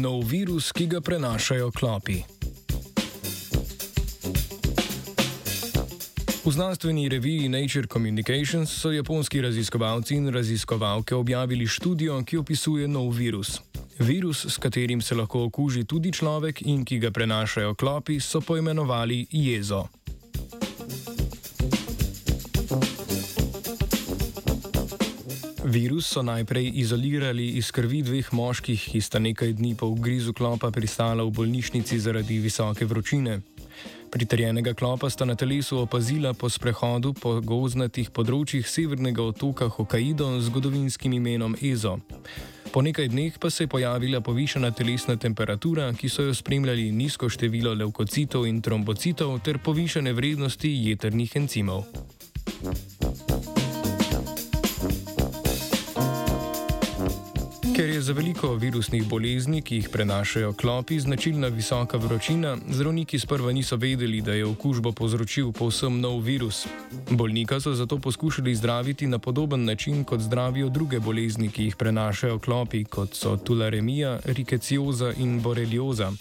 Nov virus, ki ga prenašajo klopi. V znanstveni reviji Nature Communications so japonski raziskovalci in raziskovalke objavili študijo, ki opisuje nov virus. Virus, s katerim se lahko okuži tudi človek in ki ga prenašajo klopi, so poimenovali jezo. Virus so najprej izolirali iz krvi dveh moških, ki sta nekaj dni po ugrizu klopa pristala v bolnišnici zaradi visoke vročine. Pritrjenega klopa sta na telesu opazila po sprehodu po gozdnatih področjih severnega otoka Hokkaido z zgodovinskim imenom Ezo. Po nekaj dneh pa se je pojavila povišena telesna temperatura, ki so jo spremljali nizko število levkocitov in trombocitov ter povišene vrednosti jeternih encimov. Ker je za veliko virusnih bolezni, ki jih prenašajo klopi, značilna visoka vročina, zdravniki sprva niso vedeli, da je okužbo povzročil povsem nov virus. Bolnika so zato poskušali zdraviti na podoben način, kot zdravijo druge bolezni, ki jih prenašajo klopi, kot so tularemija, rikecioza in borelioza.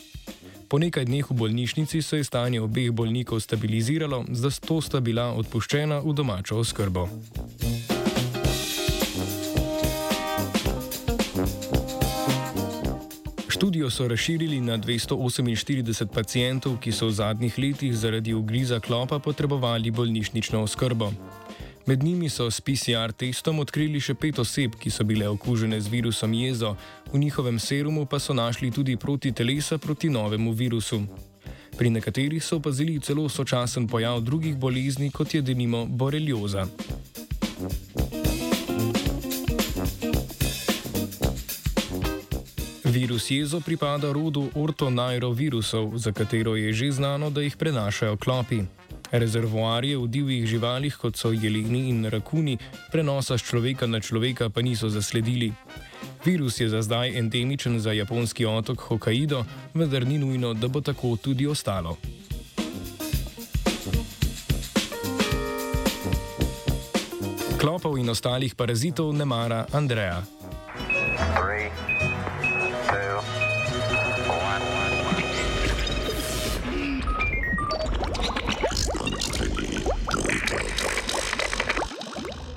Po nekaj dneh v bolnišnici se je stanje obeh bolnikov stabiliziralo, zato sta bila odpuščena v domačo oskrbo. Študijo so razširili na 248 pacijentov, ki so v zadnjih letih zaradi ugriza klopa potrebovali bolnišnično oskrbo. Med njimi so s PCR testom odkrili še pet oseb, ki so bile okužene z virusom jezo, v njihovem serumu pa so našli tudi proti telesa proti novemu virusu. Pri nekaterih so opazili celo sočasen pojav drugih bolezni, kot je denimo borelioza. Virus jezo pripada rodu ortonajrovirusov, za katero je že znano, da jih prenašajo klopi. Rezervoarje v divjih živalih, kot so jeleni in rakuni, prenosa z človeka na človeka pa niso zasledili. Virus je za zdaj endemičen za japonski otok Hokkaido, vendar ni nujno, da bo tako tudi ostalo. Klopov in ostalih parazitov ne mara Andreja. Three.